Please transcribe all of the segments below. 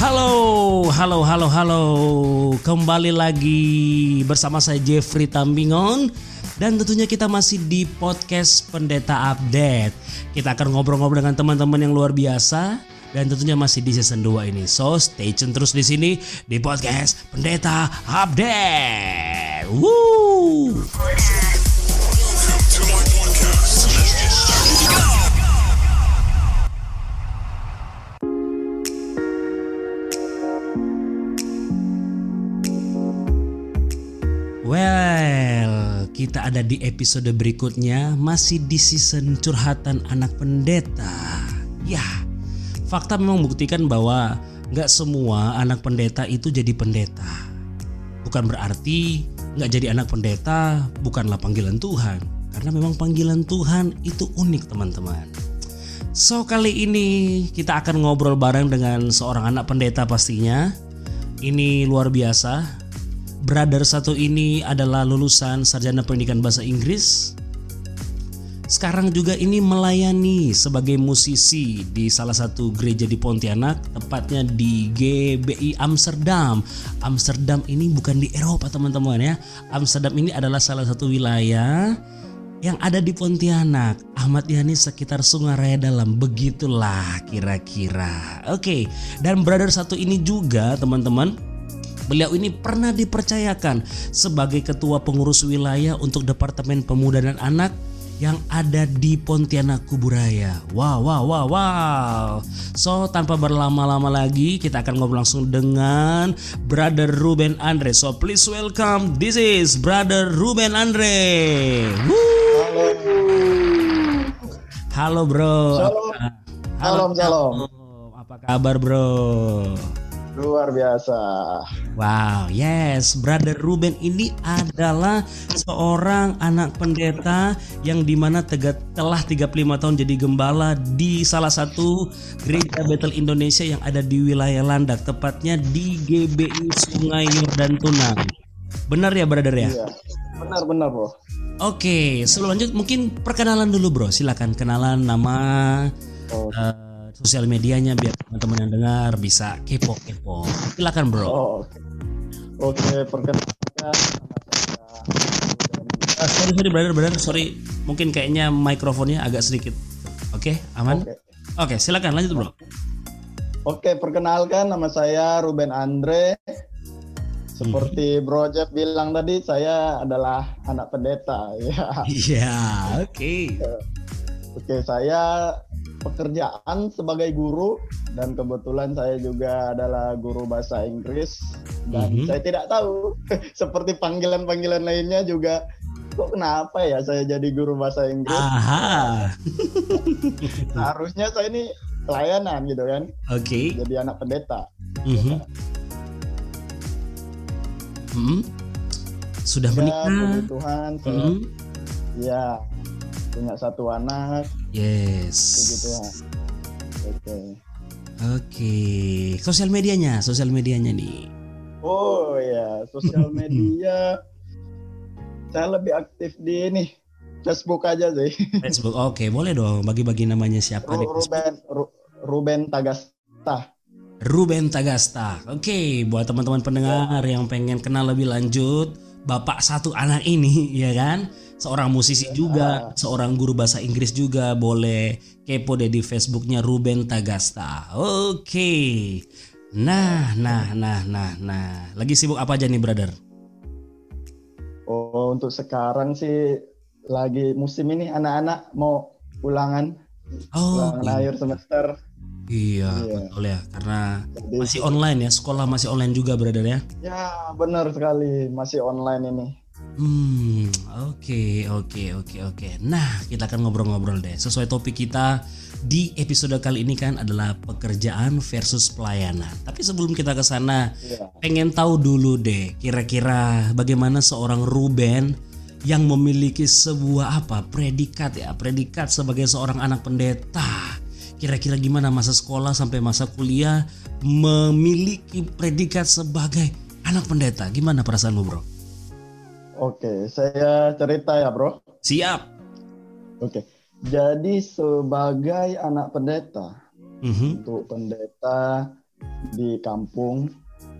Halo, halo, halo, halo. Kembali lagi bersama saya Jeffrey Tambingon dan tentunya kita masih di podcast Pendeta Update. Kita akan ngobrol-ngobrol dengan teman-teman yang luar biasa dan tentunya masih di season 2 ini. So, stay tune terus di sini di podcast Pendeta Update. Woo! Kita ada di episode berikutnya masih di season curhatan anak pendeta. Ya, fakta memang membuktikan bahwa nggak semua anak pendeta itu jadi pendeta. Bukan berarti nggak jadi anak pendeta bukanlah panggilan Tuhan. Karena memang panggilan Tuhan itu unik teman-teman. So kali ini kita akan ngobrol bareng dengan seorang anak pendeta pastinya. Ini luar biasa Brother satu ini adalah lulusan sarjana pendidikan bahasa Inggris. Sekarang juga ini melayani sebagai musisi di salah satu gereja di Pontianak, tepatnya di GBI Amsterdam. Amsterdam ini bukan di Eropa teman-teman ya. Amsterdam ini adalah salah satu wilayah yang ada di Pontianak. Ahmad Yani sekitar Sungai Raya Dalam. Begitulah kira-kira. Oke, dan brother satu ini juga teman-teman Beliau ini pernah dipercayakan sebagai ketua pengurus wilayah untuk Departemen Pemuda dan Anak yang ada di Pontianak Kuburaya. Wow, wow, wow, wow. So, tanpa berlama-lama lagi, kita akan ngobrol langsung dengan Brother Ruben Andre. So, please welcome. This is Brother Ruben Andre. Woo! Halo. Halo, bro. Shalom. Halo, Salam, salam. Apa kabar, bro? Luar biasa. Wow, yes, Brother Ruben ini adalah seorang anak pendeta yang di mana tega, telah 35 tahun jadi gembala di salah satu gereja Bethel Indonesia yang ada di wilayah Landak, tepatnya di GBI Sungai Yordan Tunang. Benar ya, Brother ya? Iya. Benar, benar, Bro. Oke, sebelum lanjut mungkin perkenalan dulu, Bro. Silakan kenalan nama Oh, eh, sosial medianya biar teman-teman yang dengar bisa kepo-kepo. Silakan, Bro. oh, oke. Oke, perkenalkan nama saya Ah, sorry sorry brother brother sorry mungkin kayaknya mikrofonnya agak sedikit oke aman Oke. oke silakan lanjut bro Oke, perkenalkan nama saya Ruben Andre. Seperti Bro Jeff bilang tadi, saya adalah anak pendeta. Ya. iya oke Oke, saya pekerjaan sebagai guru dan kebetulan saya juga adalah guru bahasa Inggris dan Mhm. saya tidak tahu seperti panggilan-panggilan lainnya juga kok kenapa ya saya jadi guru bahasa Inggris aha harusnya saya ini pelayanan gitu kan oke jadi anak pendeta Mhm. Mhm. sudah ya menikah puji Tuhan saya Mhm. ya punya satu anak yes. Puji Tuhan oke. Oke sosial medianya sosial medianya nih. Oh ya sosial media. Saya lebih aktif di ini Facebook aja sih. Facebook oke boleh dong bagi-bagi namanya siapa nih? Ru- Ruben Ru- Ruben Tagasta. Ruben Tagasta. Oke, buat teman-teman pendengar yang pengen kenal lebih lanjut, bapak satu anak ini, ya kan? Seorang musisi juga, seorang guru bahasa Inggris juga, boleh kepo deh di Facebooknya Ruben Tagasta. Oke. Nah, nah, nah, nah, nah. Lagi sibuk apa aja nih, brother? Oh, untuk sekarang sih lagi musim ini anak-anak mau ulangan, Oh, ulangan akhir semester. iya, Iya. betul ya. Karena Jadi, masih online ya, sekolah masih online juga, brother ya. ya benar sekali masih online ini. Hmm, oke, oke, oke, oke. Nah, kita akan ngobrol-ngobrol deh. Sesuai topik kita di episode kali ini kan adalah pekerjaan versus pelayanan. Tapi sebelum kita ke sana, Iya. pengen tahu dulu deh, kira-kira bagaimana seorang Ruben yang memiliki sebuah apa predikat ya, predikat sebagai seorang anak pendeta. Kira-kira gimana masa sekolah sampai masa kuliah memiliki predikat sebagai anak pendeta? Gimana perasaanmu, bro? Oke, saya cerita ya, Bro. Siap. Oke. Jadi sebagai anak pendeta, Mhm. untuk pendeta di kampung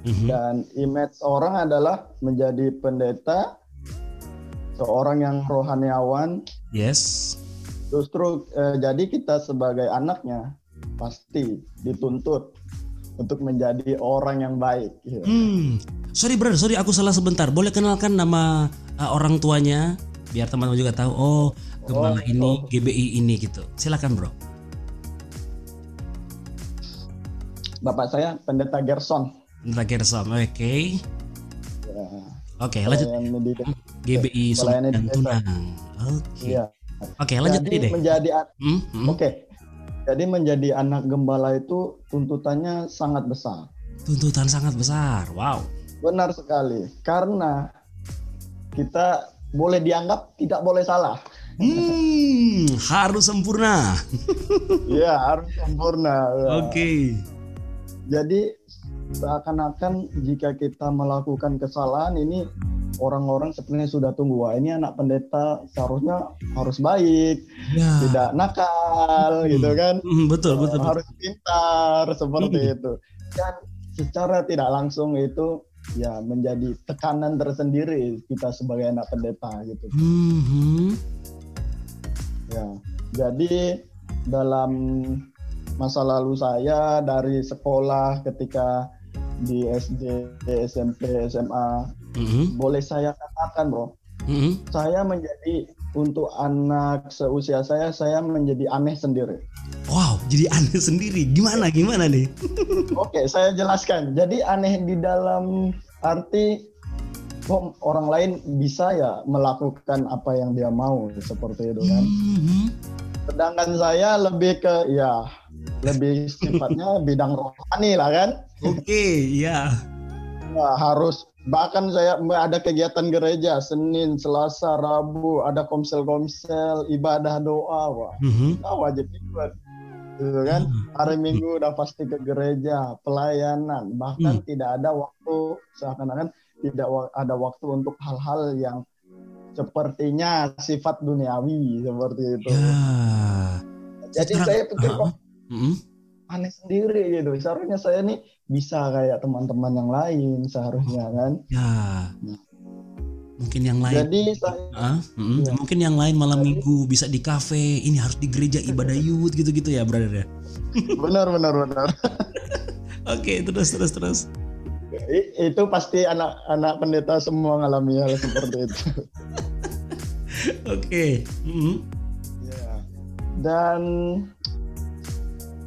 Mhm. dan image orang adalah menjadi pendeta seorang yang rohaniawan Yes. justru eh, jadi kita sebagai anaknya pasti dituntut untuk menjadi orang yang baik gitu. Hmm. Sorry brother, sorry aku salah sebentar. Boleh kenalkan nama uh, orang tuanya biar teman-teman juga tahu. Oh, gembala Oh, ini, oh. GBI ini gitu. Silakan bro. Bapak saya pendeta Gerson. Minta Gerson. Oke. Ya, Oke, lanjut. pelayan pendidikan. GBI di desa. Tunang. Oke. Iya. Oke, lanjut Jadi tadi deh. menjadi Hmm, hmm. oke. Jadi menjadi anak gembala itu tuntutannya sangat besar. Tuntutan sangat besar. Wow. Benar sekali. Karena kita boleh dianggap tidak boleh salah. Hmm, harus sempurna. Iya, harus sempurna. Oke. Jadi seakan-akan jika kita melakukan kesalahan ini orang-orang sebenarnya sudah tunggu wah ini anak pendeta seharusnya harus baik, Ya. tidak nakal Hmm. gitu kan. Hmm, betul, betul, betul. harus pintar seperti Hmm. itu. Dan secara tidak langsung itu ya menjadi tekanan tersendiri kita sebagai anak pendeta gitu. Hmm, hmm. Ya. Jadi dalam masa lalu saya dari sekolah ketika di SD, SMP, SMA, Hmm, boleh saya katakan, Bro, hmm. saya menjadi untuk anak seusia saya saya menjadi aneh sendiri. Wow, jadi aneh sendiri. Gimana, gimana nih? Oke, saya jelaskan. Jadi aneh di dalam arti kok orang lain bisa ya melakukan apa yang dia mau seperti itu kan. Hmm, Sedangkan saya lebih ke ya lebih sifatnya bidang rohani lah kan. Oke, ya. Nah, harus bahkan saya ada kegiatan gereja Senin, Selasa, Rabu, ada komsel-komsel, ibadah doa, wah, Hmm, nah, wajib ikut. Gitu kan. Hari Minggu udah pasti ke gereja, pelayanan, bahkan Hmm. tidak ada waktu seakan-akan tidak ada waktu untuk hal-hal yang sepertinya sifat duniawi seperti itu. Ya. Jadi Secara- saya pikir kok Hmm, aneh sendiri gitu. Seharusnya saya nih bisa kayak teman-teman yang lain seharusnya kan. ya. Mungkin yang lain. Jadi saya Ah, mm, Iya. Mungkin yang lain malam minggu bisa di kafe, ini harus di gereja ibadah youth gitu-gitu ya, brother ya. benar benar benar. Oke, terus terus terus. I- itu pasti anak-anak pendeta semua ngalami hal seperti itu. Oke. Mm, Ya. Dan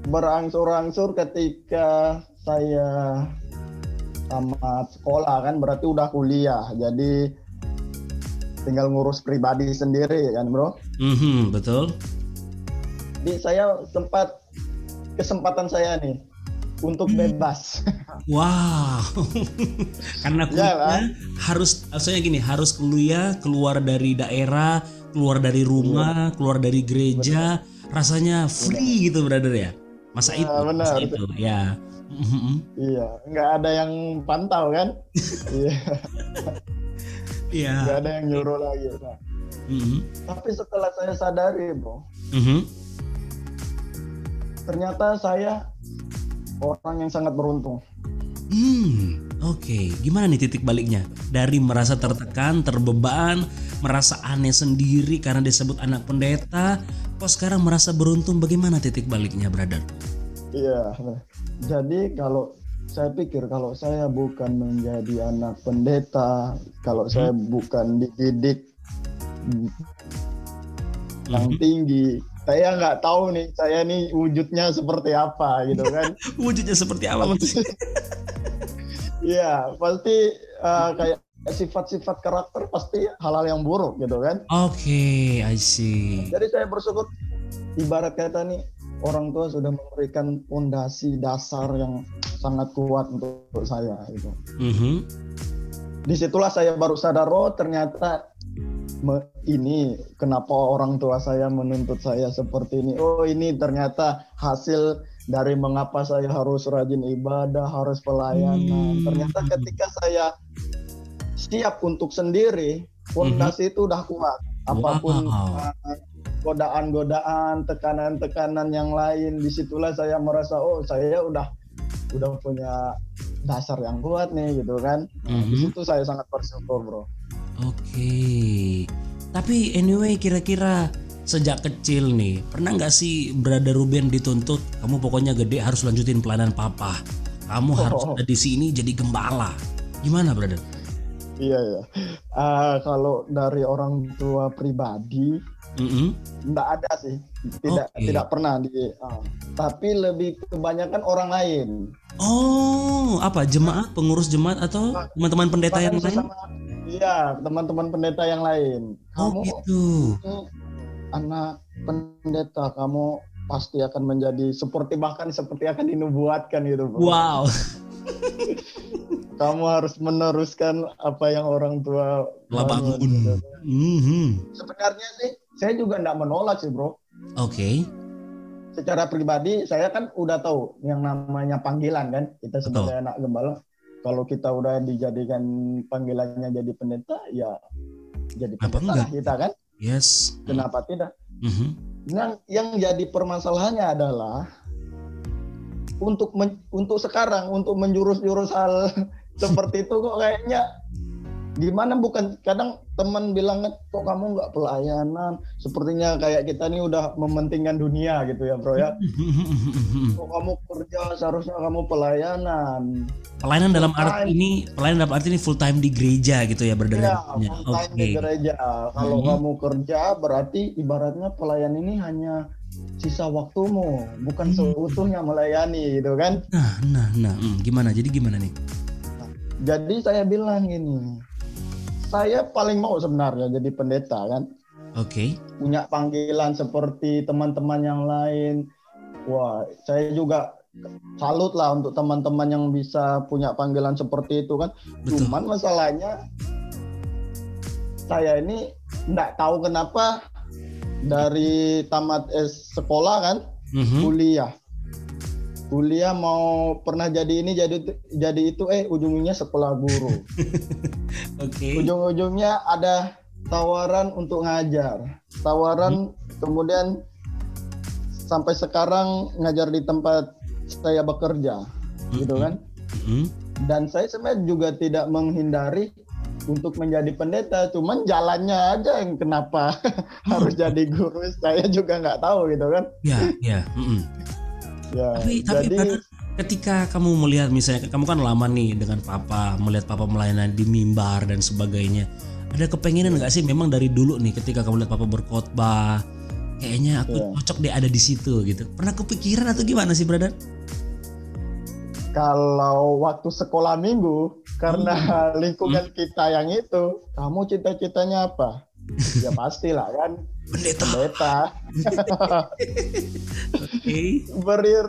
berangsur-angsur ketika saya tamat sekolah kan berarti udah kuliah. Jadi tinggal ngurus pribadi sendiri kan, Bro. mhm, betul. Jadi saya sempat kesempatan saya nih untuk bebas. Wow. Karena Ya, kuliah kan? harus maksudnya gini, harus kuliah keluar dari daerah, keluar dari rumah, keluar dari gereja, rasanya free gitu, brother ya. Masa Ya, itu, benar. masa itu, ya. Iya, nggak ada yang pantau kan? Iya, Iya. nggak ada yang nyuruh lagi. Nah, Mhm, tapi setelah saya sadari, bro, mhm. ternyata saya orang yang sangat beruntung. Hmm, oke. Gimana nih titik baliknya? Dari merasa tertekan, terbeban, merasa aneh sendiri karena disebut anak pendeta, kok sekarang merasa beruntung? Bagaimana titik baliknya, brother? Iya. nah, Jadi kalau saya pikir kalau saya bukan menjadi anak pendeta, kalau saya bukan dididik yang Mhm. tinggi, saya nggak tahu nih saya nih wujudnya seperti apa gitu kan. Wujudnya seperti apa? Iya, pasti uh, kayak sifat-sifat karakter pasti hal-hal yang buruk gitu kan. Oke, I see. Jadi saya bersyukur ibarat kata nih orang tua sudah memberikan fondasi dasar yang sangat kuat untuk saya gitu. Mhm. Di situlah saya baru sadar oh ternyata me- ini kenapa orang tua saya menuntut saya seperti ini. Oh ini ternyata hasil dari mengapa saya harus rajin ibadah, harus pelayanan. Hmm. Ternyata ketika saya siap untuk sendiri, fondasi itu udah kuat. Apa pun Wow. uh, godaan-godaan, tekanan-tekanan yang lain, di situlah saya merasa oh saya udah udah punya dasar yang kuat nih gitu kan. Nah, Di Mhm. situ saya sangat bersyukur bro. Oke. Tapi anyway kira-kira sejak kecil nih pernah nggak sih Brother Ruben dituntut kamu pokoknya gede harus lanjutin pelayanan papa. Kamu harus Oh. ada di sini jadi gembala. Gimana brother? Iya ya. Ah, kalau dari orang tua pribadi Mm-mm. nggak ada sih, tidak Oke. tidak pernah di. ah. tapi lebih kebanyakan orang lain. Oh, apa jemaat, pengurus jemaat atau teman-teman pendeta yang lain? Iya, teman-teman pendeta yang lain. Oh Kamu gitu. ini anak pendeta, kamu pasti akan menjadi seperti bahkan seperti akan dinubuatkan gitu. Bro. Wow. Kamu harus meneruskan apa yang orang tua bangun. Mhm. Sebenarnya sih saya juga nggak menolak sih bro. Oke. Secara pribadi saya kan udah tahu yang namanya panggilan kan. Kita sebagai anak gembala, kalau kita udah dijadikan panggilannya jadi pendeta, ya jadi pendeta enggak? lah kita kan. Yes. Kenapa tidak? Mhm. Yang yang jadi permasalahannya adalah untuk men- untuk sekarang untuk menjurus-jurus hal seperti itu kok kayaknya. Gimana? Bukan kadang teman bilang kok kamu nggak pelayanan? Sepertinya kayak kita nih udah mementingkan dunia gitu ya bro ya. Kok kamu kerja seharusnya kamu pelayanan. Pelayanan dalam arti ini, pelayanan dalam arti ini full time di gereja gitu ya brother. ya? Ya, full time di Oke. gereja. Kalau Mhm. kamu kerja berarti ibaratnya pelayan ini hanya sisa waktumu bukan Hmm. seutuhnya melayani gitu kan Nah, nah, nah. Hmm, gimana? Jadi gimana nih? Jadi saya bilang gini, saya paling mau sebenarnya jadi pendeta kan, Oke. punya panggilan seperti teman-teman yang lain. Wah, saya juga salut lah untuk teman-teman yang bisa punya panggilan seperti itu kan. Betul. Cuman masalahnya saya ini nggak tahu kenapa dari tamat S sekolah kan Mhm. kuliah. Kuliah mau pernah jadi ini jadi jadi itu eh ujungnya sekolah guru. Oke. ujung-ujungnya ada tawaran untuk ngajar. Tawaran kemudian sampai sekarang ngajar di tempat saya bekerja. Gitu kan? Mhm. dan saya sebenarnya juga tidak menghindari untuk menjadi pendeta cuman jalannya aja yang kenapa harus jadi guru saya juga nggak tahu gitu kan Ya, ya. Mhm. ya Tapi, tapi jadi brother, ketika kamu melihat misalnya kamu kan lama nih dengan papa melihat papa melayani di mimbar dan sebagainya ada kepengenan nggak sih memang dari dulu nih ketika kamu lihat papa berkhotbah kayaknya aku Iya. cocok deh ada di situ gitu pernah kepikiran atau gimana sih brother kalau waktu sekolah minggu karena lingkungan kita yang itu kamu cita-citanya apa? Ya pastilah kan. Pendeta. Pendeta. Oke. Berir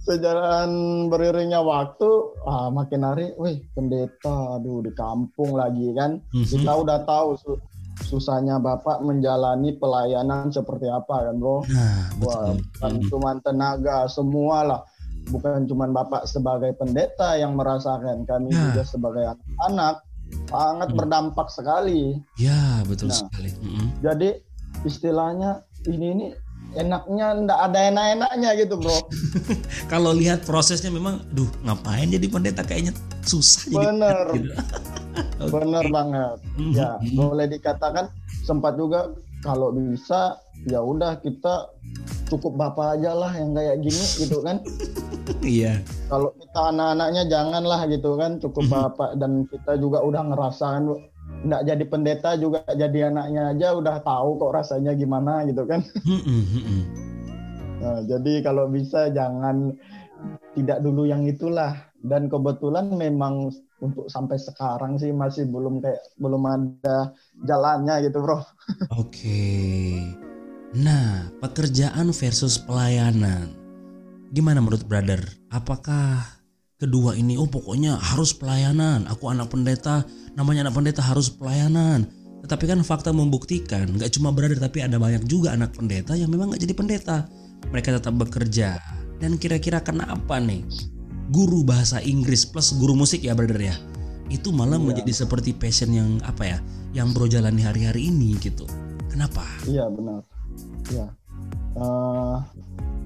sejalan beriringnya waktu ah, makin hari wih pendeta aduh di kampung lagi kan. Mhm. kita udah tahu su- susahnya bapak menjalani pelayanan seperti apa kan bro? Nah Wah, bukan Mhm. cuma tenaga semua lah. Bukan cuma bapak sebagai pendeta yang merasakan, kami Ya. juga sebagai anak sangat Hmm. berdampak sekali. ya betul Nah. sekali Mhm. Jadi istilahnya ini ini enaknya ndak ada enak-enaknya gitu bro. kalau lihat prosesnya memang duh ngapain jadi pendeta kayaknya susah jadi Bener, gitu. Oke. bener banget. Mhm. Ya boleh dikatakan sempat juga kalau bisa ya udah kita cukup bapak aja lah yang kayak gini gitu kan. iya kalau kita anak-anaknya janganlah gitu kan cukup Mhm. bapak dan kita juga udah ngerasain nggak jadi pendeta juga jadi anaknya aja udah tahu kok rasanya gimana gitu kan Mhm, mhm. nah, jadi kalau bisa jangan tidak dulu yang itulah dan kebetulan memang untuk sampai sekarang sih masih belum kayak belum ada jalannya gitu bro Oke. Nah, pekerjaan versus pelayanan. Gimana menurut brother? Apakah kedua ini oh pokoknya harus pelayanan. Aku anak pendeta, namanya anak pendeta harus pelayanan. Tetapi kan fakta membuktikan nggak cuma brother tapi ada banyak juga anak pendeta yang memang nggak jadi pendeta. Mereka tetap bekerja. Dan kira-kira kenapa nih? Guru bahasa Inggris plus guru musik ya brother ya. Itu malah Iya. menjadi seperti passion yang apa ya? Yang bro jalani hari-hari ini gitu. Kenapa? iya benar ya Eh,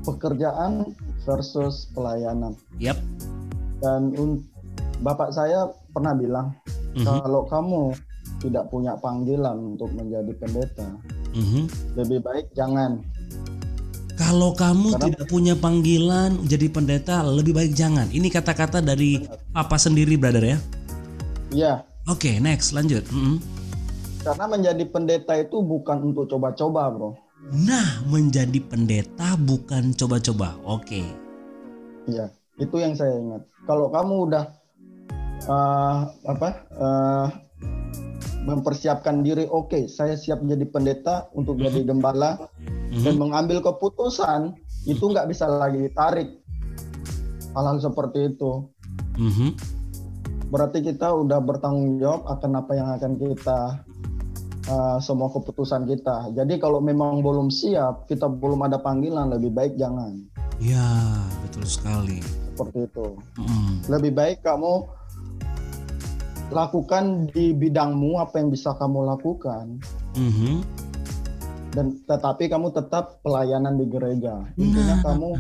pekerjaan versus pelayanan Yap. Dan bapak saya pernah bilang Mhm, kalau kamu tidak punya panggilan untuk menjadi pendeta, mhm. lebih baik jangan. Kalau kamu Karena- tidak punya panggilan jadi pendeta, lebih baik jangan. Ini kata-kata dari papa sendiri, brother ya. Iya, Oke, next lanjut. Mhm. karena menjadi pendeta itu bukan untuk coba-coba, bro. Nah, menjadi pendeta bukan coba-coba. Oke. Iya, itu yang saya ingat. Kalau kamu udah eh, apa eh, mempersiapkan diri, oke, saya siap jadi pendeta untuk jadi gembala dan Mhm. mengambil keputusan itu nggak bisa lagi ditarik. Hal-hal seperti itu. Mhm. Berarti kita udah bertanggung jawab akan apa yang akan kita eh, semua keputusan kita. Jadi kalau memang belum siap, kita belum ada panggilan, lebih baik jangan. Ya, betul sekali. Seperti itu. Mhm. lebih baik kamu lakukan di bidangmu apa yang bisa kamu lakukan Mhm. dan tetapi kamu tetap pelayanan di gereja intinya Nah, kamu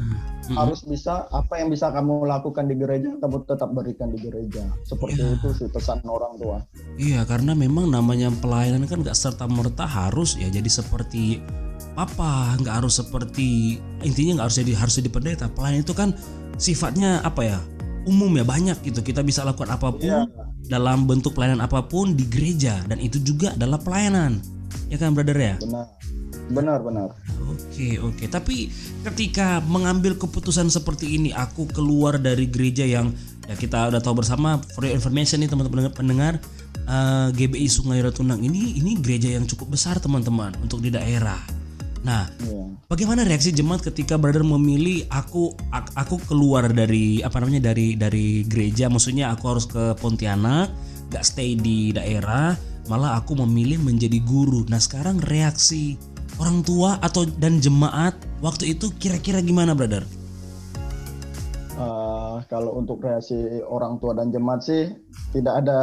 mhm. harus bisa apa yang bisa kamu lakukan di gereja kamu tetap berikan di gereja seperti Ya. itu sih pesan orang tua Iya, karena memang namanya pelayanan kan nggak serta merta harus ya jadi seperti apa, nggak harus seperti intinya nggak harus jadi harus jadi pendeta. Pelayanan itu kan sifatnya apa ya? Umum ya banyak gitu. Kita bisa lakukan apa pun Iya. dalam bentuk pelayanan apa pun di gereja dan itu juga adalah pelayanan. Ya kan, brother ya? benar benar benar Oke oke, tapi ketika mengambil keputusan seperti ini, aku keluar dari gereja yang ya kita udah tahu bersama for your information nih teman-teman pendengar eh, GBI Sungai Ratunang ini ini gereja yang cukup besar teman-teman untuk di daerah. Nah, Iya. bagaimana reaksi jemaat ketika brother memilih aku ak- aku keluar dari apa namanya dari dari gereja, maksudnya aku harus ke Pontianak, gak stay di daerah, malah aku memilih menjadi guru. Nah, sekarang reaksi orang tua atau dan jemaat waktu itu kira-kira gimana, brother? Eh, kalau untuk reaksi orang tua dan jemaat sih tidak ada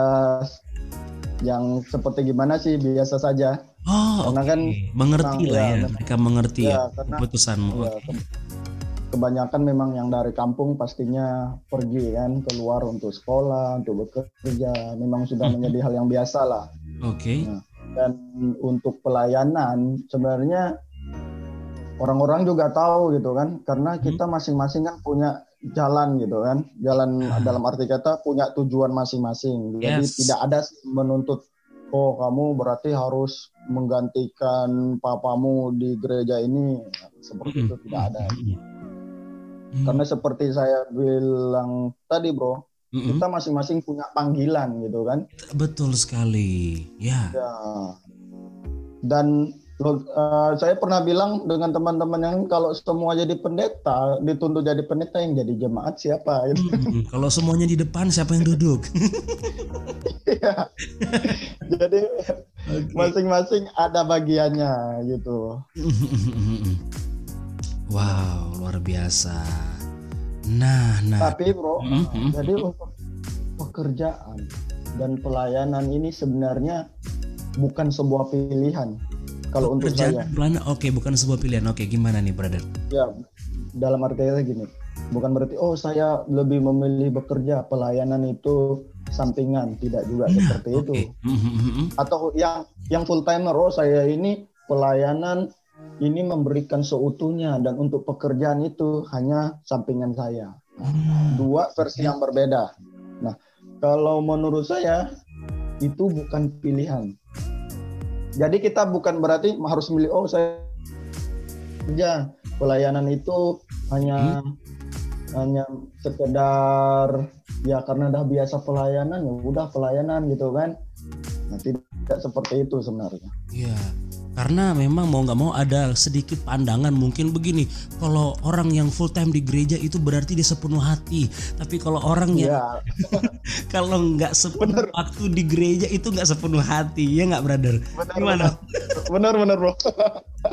yang seperti gimana sih biasa saja Oh, Karena oke. kan mengerti memang, lah ya, ya, mereka mengerti ya, Ya, karena- keputusanmu. Ya, kebanyakan memang yang dari kampung pastinya pergi kan keluar untuk sekolah, untuk bekerja, memang sudah menjadi hal yang biasa lah. Oke. Dan untuk pelayanan sebenarnya orang-orang juga tahu gitu kan, karena Hmm. kita masing-masing kan punya jalan gitu kan, jalan Ah. dalam arti kata punya tujuan masing-masing. Jadi Yes. tidak ada menuntut oh kamu berarti harus menggantikan papamu di gereja ini seperti itu tidak ada. Karena seperti saya bilang tadi bro, Mm-mm. kita masing-masing punya panggilan gitu kan. betul sekali. Ya. Ya. Dan lo- eh, saya pernah bilang dengan teman-teman yang kalau semua jadi pendeta, dituntut jadi pendeta yang jadi jemaat siapa gitu. Mm-mm. Kalau semuanya di depan siapa yang duduk? Ya. jadi masing-masing ada bagiannya gitu. wow, luar biasa. Nah, nah. Tapi bro, Mhm. jadi untuk pekerjaan dan pelayanan ini sebenarnya bukan sebuah pilihan. Kalau untuk Pekerjaan saya, pelana, oke bukan sebuah pilihan. Oke, gimana nih, brother? ya dalam arti kata gini, bukan berarti oh saya lebih memilih bekerja pelayanan itu sampingan, tidak juga seperti itu. Oke. Mhm. Atau yang yang full timer, oh saya ini pelayanan ini memberikan seutuhnya dan untuk pekerjaan itu hanya sampingan saya. Hmm. dua versi yang berbeda. Nah, kalau menurut saya itu bukan pilihan. Jadi kita bukan berarti harus milih oh saya kerja pelayanan itu hanya hanya sekedar ya karena udah biasa pelayanan ya udah pelayanan gitu kan. Nah, tidak seperti itu sebenarnya. Iya. Karena memang mau nggak mau ada sedikit pandangan mungkin begini. Kalau orang yang full time di gereja itu berarti dia sepenuh hati. Tapi kalau orang yang Ya, kalau nggak sepenuh waktu di gereja itu nggak sepenuh hati, ya nggak brother? benar Gimana? benar benar bro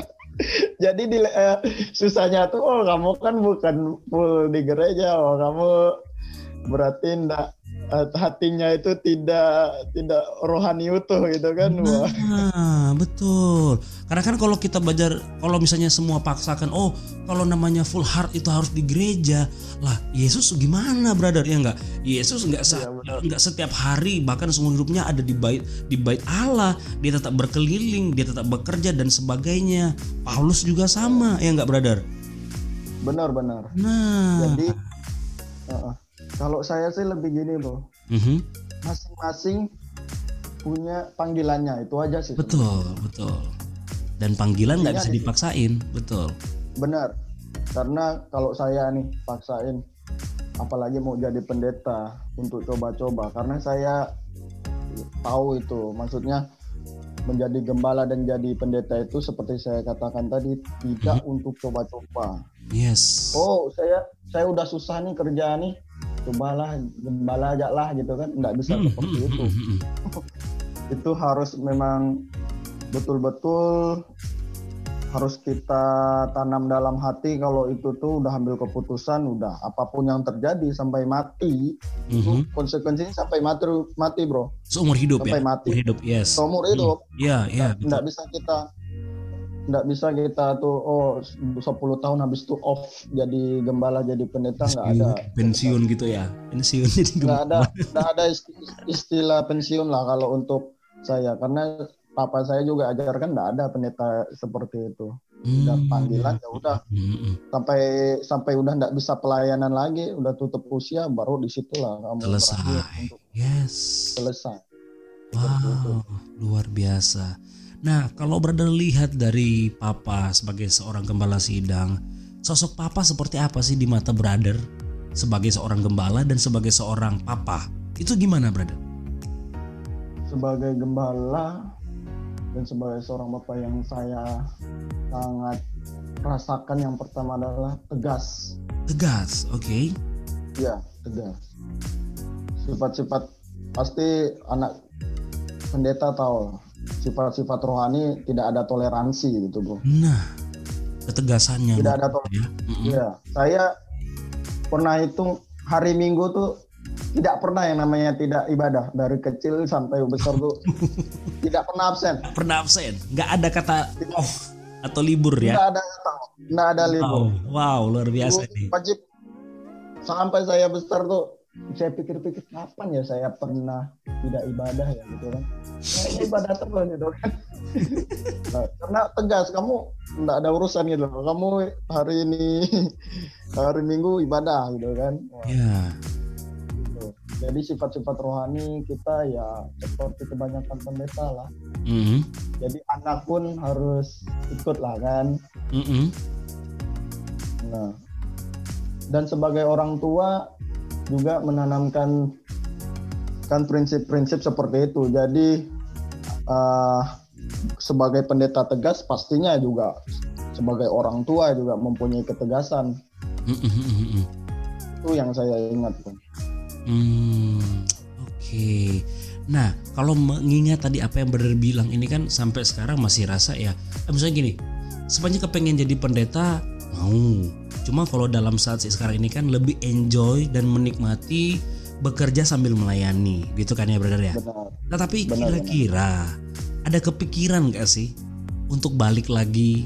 jadi di eh, susahnya tuh oh kamu kan bukan full di gereja oh kamu berarti ndak eh, hatinya itu tidak tidak rohani utuh gitu kan Wah. Nah, betul. Karena kan kalau kita belajar, kalau misalnya semua paksakan, oh kalau namanya full heart itu harus di gereja, lah Yesus gimana, brother? Ya enggak? Yesus enggak Iya, benar. enggak setiap hari, bahkan semua hidupnya ada di bait di bait Allah. Dia tetap berkeliling, dia tetap bekerja dan sebagainya. Paulus juga sama, ya enggak, brother? benar-benar Nah, jadi uh, kalau saya sih lebih gini bro mhm, masing-masing punya panggilannya itu aja sih betul, betul. Dan panggilan nggak bisa iya. dipaksain, betul. benar karena kalau saya nih paksain apalagi mau jadi pendeta untuk coba-coba karena saya tahu itu maksudnya menjadi gembala dan jadi pendeta itu seperti saya katakan tadi tidak untuk coba-coba Yes. oh saya saya udah susah nih kerja nih cobalah gembala aja lah gitu kan nggak bisa Hmm, seperti hmm, itu hmm, itu harus memang betul-betul harus kita tanam dalam hati kalau itu tuh udah ambil keputusan udah apa pun yang terjadi sampai mati hmm. itu Mhm. konsekuensinya sampai mati mati bro Seumur hidup sampai ya. mati Seumur hidup, yes. seumur hidup Iya, iya. betul. nggak bisa kita nggak bisa kita tuh oh 10 tahun habis itu off jadi gembala jadi pendeta nggak ada. pensiun, gitu ya? Pensiun jadi nggak ada nggak ada isti- istilah pensiun lah kalau untuk saya. Karena papa saya juga ajarkan nggak ada pendeta seperti itu. Udah Hmm. panggilan ya udah. Hmm, sampai sampai udah nggak bisa pelayanan lagi udah tutup usia baru di situlah kamu selesai. yes. selesai. Wow luar biasa nah kalau brother lihat dari papa sebagai seorang gembala sidang sosok papa seperti apa sih di mata brother sebagai seorang gembala dan sebagai seorang papa? Itu gimana brother? Sebagai gembala dan sebagai seorang bapak yang saya sangat rasakan yang pertama adalah tegas. Tegas oke. Ya tegas. Sifat-sifat pasti anak pendeta tahu sifat-sifat rohani tidak ada toleransi gitu bro nah ketegasannya tidak ada toleransi ya. Ya saya pernah hitung hari minggu tuh tidak pernah yang namanya tidak ibadah dari kecil sampai besar tuh tidak pernah absen. Pernah absen. Nggak ada kata off atau libur ya? Nggak ada nggak ada wow, libur. Wow luar biasa nih. wajib. Sampai saya besar tuh saya pikir-pikir kapan ya saya pernah tidak ibadah ya? Gitu kan. Kayaknya ibadah terus gitu kan. Nah, karena tegas kamu nggak ada urusan gitu loh. kamu hari ini hari minggu ibadah gitu kan. Wah, ya gitu. jadi sifat-sifat rohani kita ya seperti kebanyakan pendeta lah. Mm-mm. jadi anak pun harus ikut lah kan. Mm-mm. Nah, dan sebagai orang tua juga menanamkan kan prinsip-prinsip seperti itu. Jadi eh, sebagai pendeta tegas pastinya juga sebagai orang tua juga mempunyai ketegasan. Mm-mm. Itu yang saya ingat. Hmm, Oke. Nah, kalau mengingat tadi apa yang Brother bilang ini kan sampai sekarang masih rasa ya. eh, misalnya gini, sepanjang kepengen jadi pendeta mau. Cuma kalau dalam saat sekarang ini kan lebih enjoy dan menikmati bekerja sambil melayani, gitu kan ya Brother ya. Benar. Nah tapi kira-kira ada kepikiran gak sih untuk balik lagi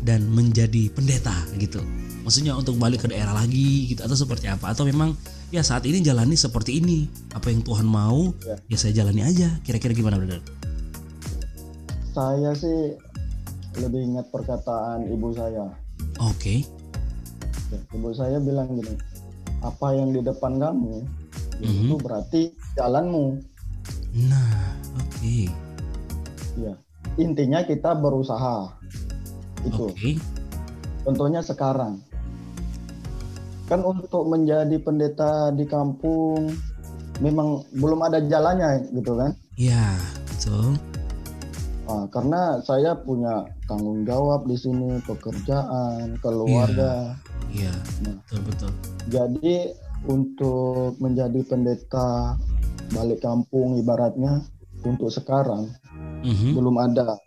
dan menjadi pendeta gitu? Maksudnya untuk balik ke daerah lagi gitu atau seperti apa? Atau memang ya saat ini jalani seperti ini apa yang Tuhan mau Ya. ya saya jalani aja. Kira-kira gimana brother? Saya sih lebih ingat perkataan ibu saya. Oke. Ya, Ibu saya bilang gini, apa yang di depan kamu Mhm. itu berarti jalanmu. Nah oke Ya, intinya kita berusaha. Itu. oke Contohnya sekarang. Kan untuk menjadi pendeta di kampung memang belum ada jalannya gitu kan. ya betul. Ah, karena saya punya tanggung jawab di sini, pekerjaan, keluarga. Iya betul betul. Jadi untuk menjadi pendeta balik kampung ibaratnya untuk sekarang Mhm. belum ada.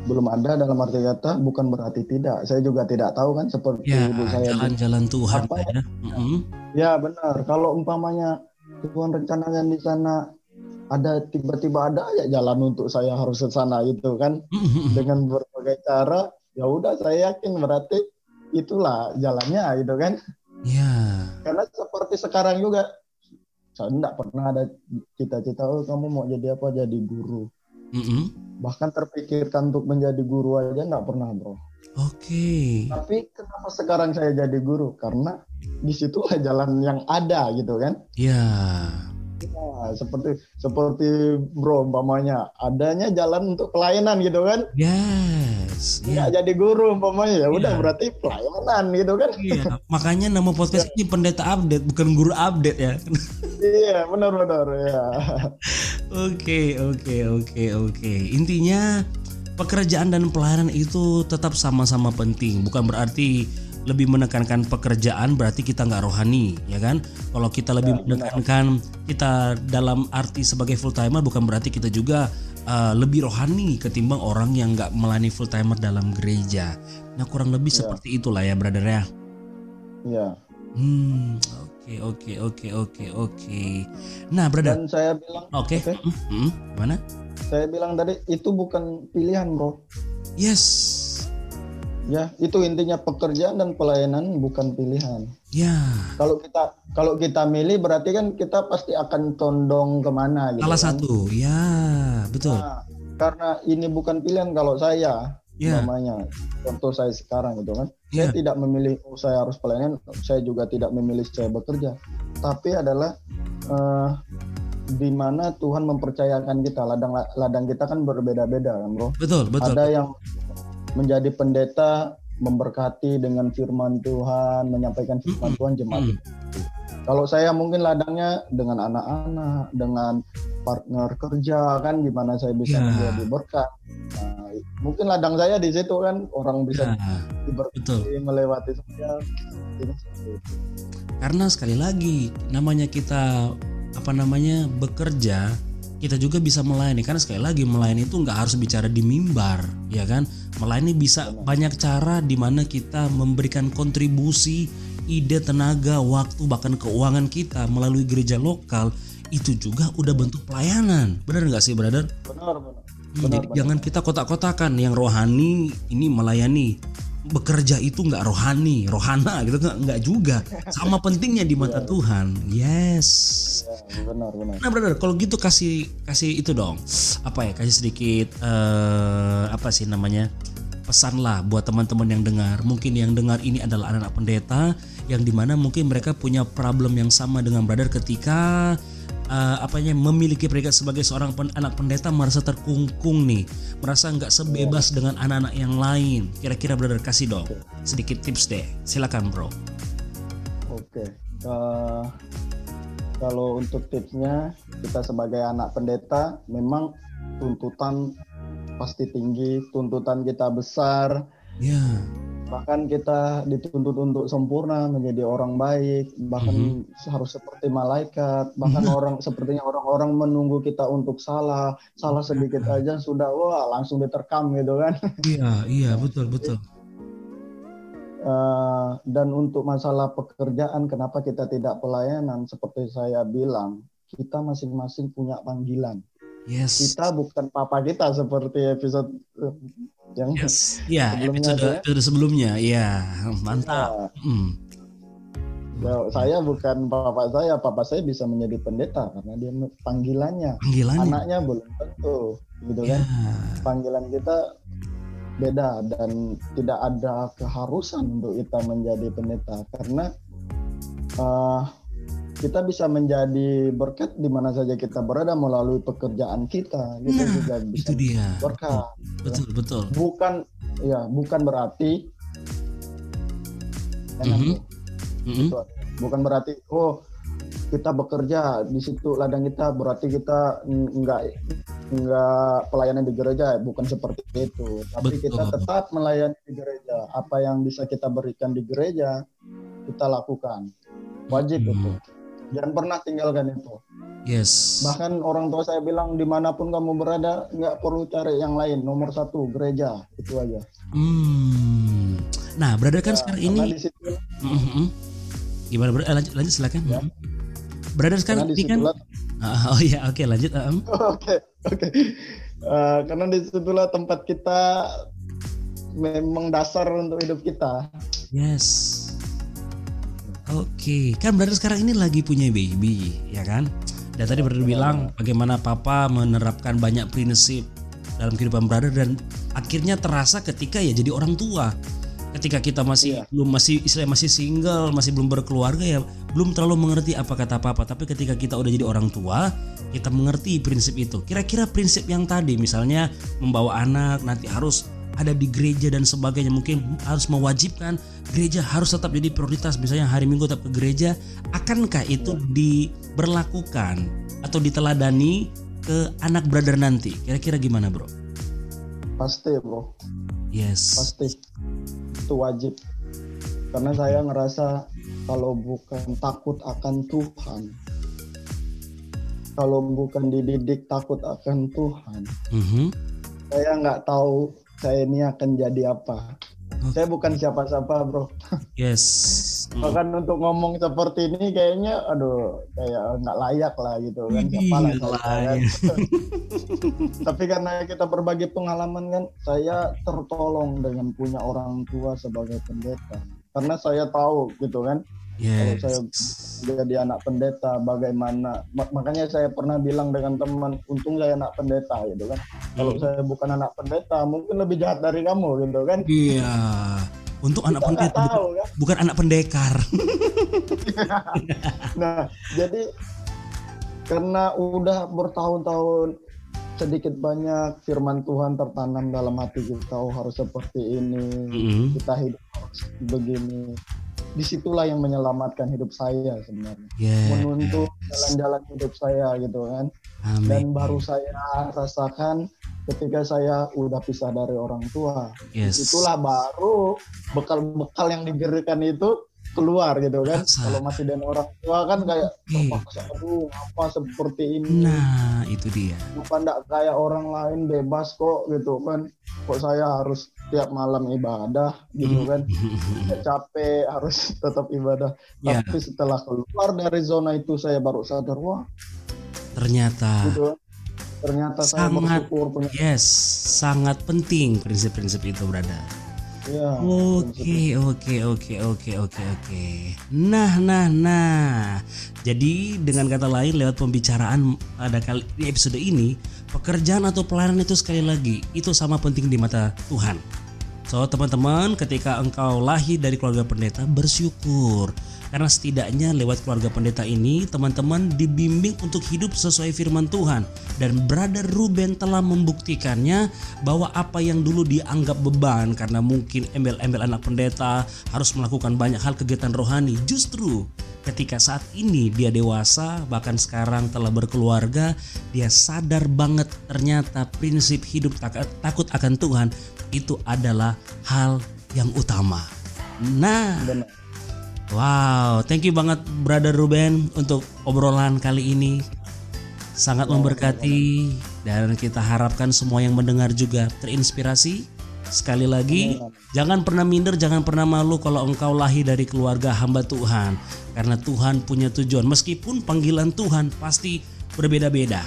belum ada dalam arti kata bukan berarti tidak. Saya juga tidak tahu kan seperti Ya, ibu saya. jalan-jalan Tuhan Apa ya. Mm-mm. Ya benar. Kalau umpamanya Tuhan rencanakan di sana ada tiba-tiba ada ya jalan untuk saya harus ke sana gitu kan Mm-mm. dengan berbagai cara ya udah saya yakin berarti itulah jalannya gitu kan. Ya. karena seperti sekarang juga saya tidak pernah ada cita-cita oh kamu mau jadi apa? Jadi guru. Mm-mm. bahkan terpikirkan untuk menjadi guru aja nggak pernah bro. Oke. tapi kenapa sekarang saya jadi guru? Karena di situlah jalan yang ada gitu kan Ya. Seperti seperti bro umpamanya adanya jalan untuk pelayanan gitu kan Yes. nggak Ya. jadi guru umpamanya ya udah Iya. berarti pelayanan gitu kan Iya. Makanya nama podcast ini pendeta update bukan guru update ya. iya benar-benar ya Oke, oke, oke, oke. Intinya pekerjaan dan pelayanan itu tetap sama-sama penting. Bukan berarti lebih menekankan pekerjaan berarti kita nggak rohani, ya kan? Kalau kita lebih Ya, benar. menekankan kita dalam arti sebagai full timer bukan berarti kita juga uh, lebih rohani ketimbang orang yang nggak melayani full timer dalam gereja. Nah kurang lebih Ya. seperti itulah ya, brother ya. iya Hmm, oke, oke, oke, oke, oke. Nah, brother, dan saya bilang oke, oke. Hmm, hmm, mana? saya bilang tadi itu bukan pilihan bro Yes. Ya itu intinya pekerjaan dan pelayanan bukan pilihan. Ya, kalau kita kalau kita milih berarti kan kita pasti akan condong ke mana gitu salah kan. satu. Ya, betul. Nah, karena ini bukan pilihan kalau saya Ya, namanya. Contoh saya sekarang gitu kan. Ya, saya tidak memilih oh, saya harus pelayanan saya juga tidak memilih saya bekerja. Tapi adalah eh, di mana Tuhan mempercayakan kita. Ladang ladang kita kan berbeda-beda kan bro. Betul, betul. ada yang menjadi pendeta memberkati dengan firman Tuhan menyampaikan firman. Tuhan jemaat kalau saya mungkin ladangnya dengan anak-anak dengan partner kerja kan gimana saya bisa Ya. menjadi berkat Nah, mungkin ladang saya di situ kan orang bisa Ya, diberkati melewati saya. Karena sekali lagi namanya kita apa namanya bekerja, kita juga bisa melayani. Karena sekali lagi melayani itu nggak harus bicara di mimbar, ya kan? Melayani bisa banyak cara di mana kita memberikan kontribusi, ide, tenaga, waktu bahkan keuangan kita melalui gereja lokal itu juga udah bentuk pelayanan. Benar nggak sih, brother? benar benar Hmm, Benar, jadi benar. jangan kita kotak-kotakan yang rohani ini melayani bekerja itu nggak rohani rohana gitu nggak nggak juga. Sama pentingnya di mata Tuhan. Yes. Ya, benar benar. Nah brother kalau gitu kasih kasih itu dong. Apa ya kasih sedikit eh apa sih namanya pesan lah buat teman-teman yang dengar. Mungkin yang dengar ini adalah anak-anak pendeta yang di mana mungkin mereka punya problem yang sama dengan brother ketika eh, apanya memiliki predikat sebagai seorang pen- anak pendeta merasa terkungkung nih. Merasa nggak sebebas dengan anak-anak yang lain. Kira-kira brother kasih dong sedikit tips deh. Silakan bro. Oke Eh, kalau untuk tipsnya kita sebagai anak pendeta memang tuntutan pasti tinggi tuntutan kita besar. Ya bahkan kita dituntut untuk sempurna menjadi orang baik bahkan harus seperti malaikat bahkan orang sepertinya orang-orang menunggu kita untuk salah salah sedikit aja sudah wah langsung diterkam gitu kan. Iya iya betul betul. Eh, dan untuk masalah pekerjaan kenapa kita tidak pelayanan? Seperti saya bilang kita masing-masing punya panggilan. Yes. Kita bukan papa kita seperti episode eh, yang yes ya Sebelumnya episode tuh ya. episode sebelumnya ya mantap. Ya, Hmm. ya, saya bukan papa saya papa saya bisa menjadi pendeta karena dia panggilannya. Panggilannya? Anaknya belum tentu gitu ya kan panggilan kita beda dan tidak ada keharusan untuk kita menjadi pendeta karena eh, kita bisa menjadi berkat di mana saja kita berada melalui pekerjaan kita kita Nah, juga bisa itu dia berkat betul betul bukan ya bukan berarti Enak, Mhm. tuh. Mm-mm. bukan berarti oh kita bekerja di situ ladang kita berarti kita n- nggak nggak pelayanan di gereja bukan seperti itu tapi Betul. kita tetap melayani di gereja apa yang bisa kita berikan di gereja kita lakukan wajib Hmm. itu jangan pernah tinggalkan itu. Yes. Bahkan orang tua saya bilang di mana pun kamu berada nggak perlu cari yang lain. Nomor satu gereja itu aja. Hmm. Nah, brother kan Ya, sekarang ini di situ, Mhm. gimana brother? Eh, lanjut, lanjut silakan. Ya. Brother sekarang ini kan di situlah Ah, oh iya oke lanjut. ah, em. Oke, oke. Eh, karena di situlah tempat kita memang dasar untuk hidup kita. Yes. Oke, kan brother sekarang ini lagi punya baby, ya kan? Dan tadi brother bilang bagaimana papa menerapkan banyak prinsip dalam kehidupan brother dan akhirnya terasa ketika ya jadi orang tua. Ketika kita masih Iya. belum masih istilahnya masih single, masih belum berkeluarga ya belum terlalu mengerti apa kata papa. Tapi ketika kita udah jadi orang tua, kita mengerti prinsip itu. Kira-kira prinsip yang tadi misalnya membawa anak nanti harus ada di gereja dan sebagainya mungkin harus mewajibkan gereja harus tetap jadi prioritas misalnya hari minggu tetap ke gereja akankah itu diberlakukan atau diteladani ke anak brother nanti kira-kira gimana bro Pasti, bro. yes Pasti. Itu wajib. Karena saya ngerasa kalau bukan takut akan Tuhan, kalau bukan dididik takut akan Tuhan, Mhm. saya nggak tahu saya ini akan jadi apa. Saya bukan siapa-siapa, bro. yes Mm. Bahkan untuk ngomong seperti ini kayaknya aduh kayak nggak layak lah gitu kan siapa lah saya. Tapi karena kita berbagi pengalaman kan saya tertolong dengan punya orang tua sebagai pendeta. Karena saya tahu gitu kan kalau yes saya jadi anak pendeta bagaimana mak- makanya saya pernah bilang dengan teman untung saya anak pendeta gitu kan. Kalau Hmm. saya bukan anak pendeta mungkin lebih jahat dari kamu gitu kan. iya untuk anak Kita pendeta bukan, tahu kan. bukan anak pendekar Nah, jadi karena udah bertahun-tahun sedikit banyak firman Tuhan tertanam dalam hati kita, oh harus seperti ini, Mhm. kita hidup begini. Di situlah yang menyelamatkan hidup saya sebenarnya, yes menuntut jalan-jalan hidup saya gitu kan. Dan amin baru saya rasakan ketika saya udah pisah dari orang tua. yes Itulah baru bekal-bekal yang diberikan itu keluar gitu kan. Kalau masih dengan orang tua kan kayak terpaksa aduh apa seperti ini. nah itu dia Bukan nggak kayak orang lain bebas kok gitu kan. Kok saya harus tiap malam ibadah gitu kan. Kayak capek harus tetap ibadah. Ya. Tapi setelah keluar dari zona itu saya baru sadar wah ternyata gitu kan. Ternyata saya Sangat. bersyukur punya Yes, sangat penting prinsip-prinsip itu, brother. Ya, Oke, oke, oke, oke, oke, oke. Nah, nah, nah. Jadi dengan kata lain lewat pembicaraan pada kali di episode ini, pekerjaan atau pelayanan itu sekali lagi itu sama penting di mata Tuhan. So, teman-teman, ketika engkau lahir dari keluarga pendeta, bersyukur. Karena setidaknya lewat keluarga pendeta ini, teman-teman dibimbing untuk hidup sesuai firman Tuhan. Dan Brother Ruben telah membuktikannya bahwa apa yang dulu dianggap beban karena mungkin embel-embel anak pendeta harus melakukan banyak hal kegiatan rohani. Justru ketika saat ini dia dewasa, bahkan sekarang telah berkeluarga, dia sadar banget ternyata prinsip hidup tak- takut akan Tuhan itu adalah hal yang utama. Nah. Wow, thank you banget Brother Ruben untuk obrolan kali ini. Sangat memberkati dan kita harapkan semua yang mendengar juga terinspirasi. Sekali lagi, jangan pernah minder, jangan pernah malu kalau engkau lahir dari keluarga hamba Tuhan. Karena Tuhan punya tujuan, meskipun panggilan Tuhan pasti berbeda-beda.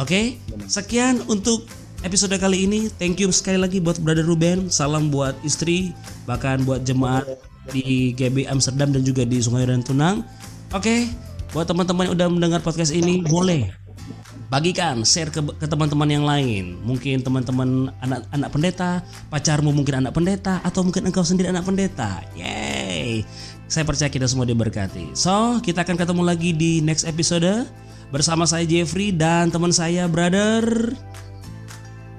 Oke, sekian untuk episode kali ini. Thank you sekali lagi buat Brother Ruben. Salam buat istri, bahkan buat jemaat di GB Amsterdam dan juga di Sungai dan Tunang. Oke, buat teman-teman yang udah mendengar podcast ini, boleh bagikan, share ke, ke teman-teman yang lain. Mungkin teman-teman anak-anak pendeta, pacarmu mungkin anak pendeta, atau mungkin engkau sendiri anak pendeta. Yeay! Saya percaya kita semua diberkati. So, kita akan ketemu lagi di next episode bersama saya Jeffrey dan teman saya brother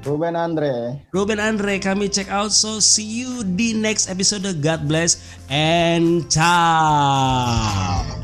Ruben Andre. Ruben Andre. Kami check out. So, see you di next episode. God bless and ciao.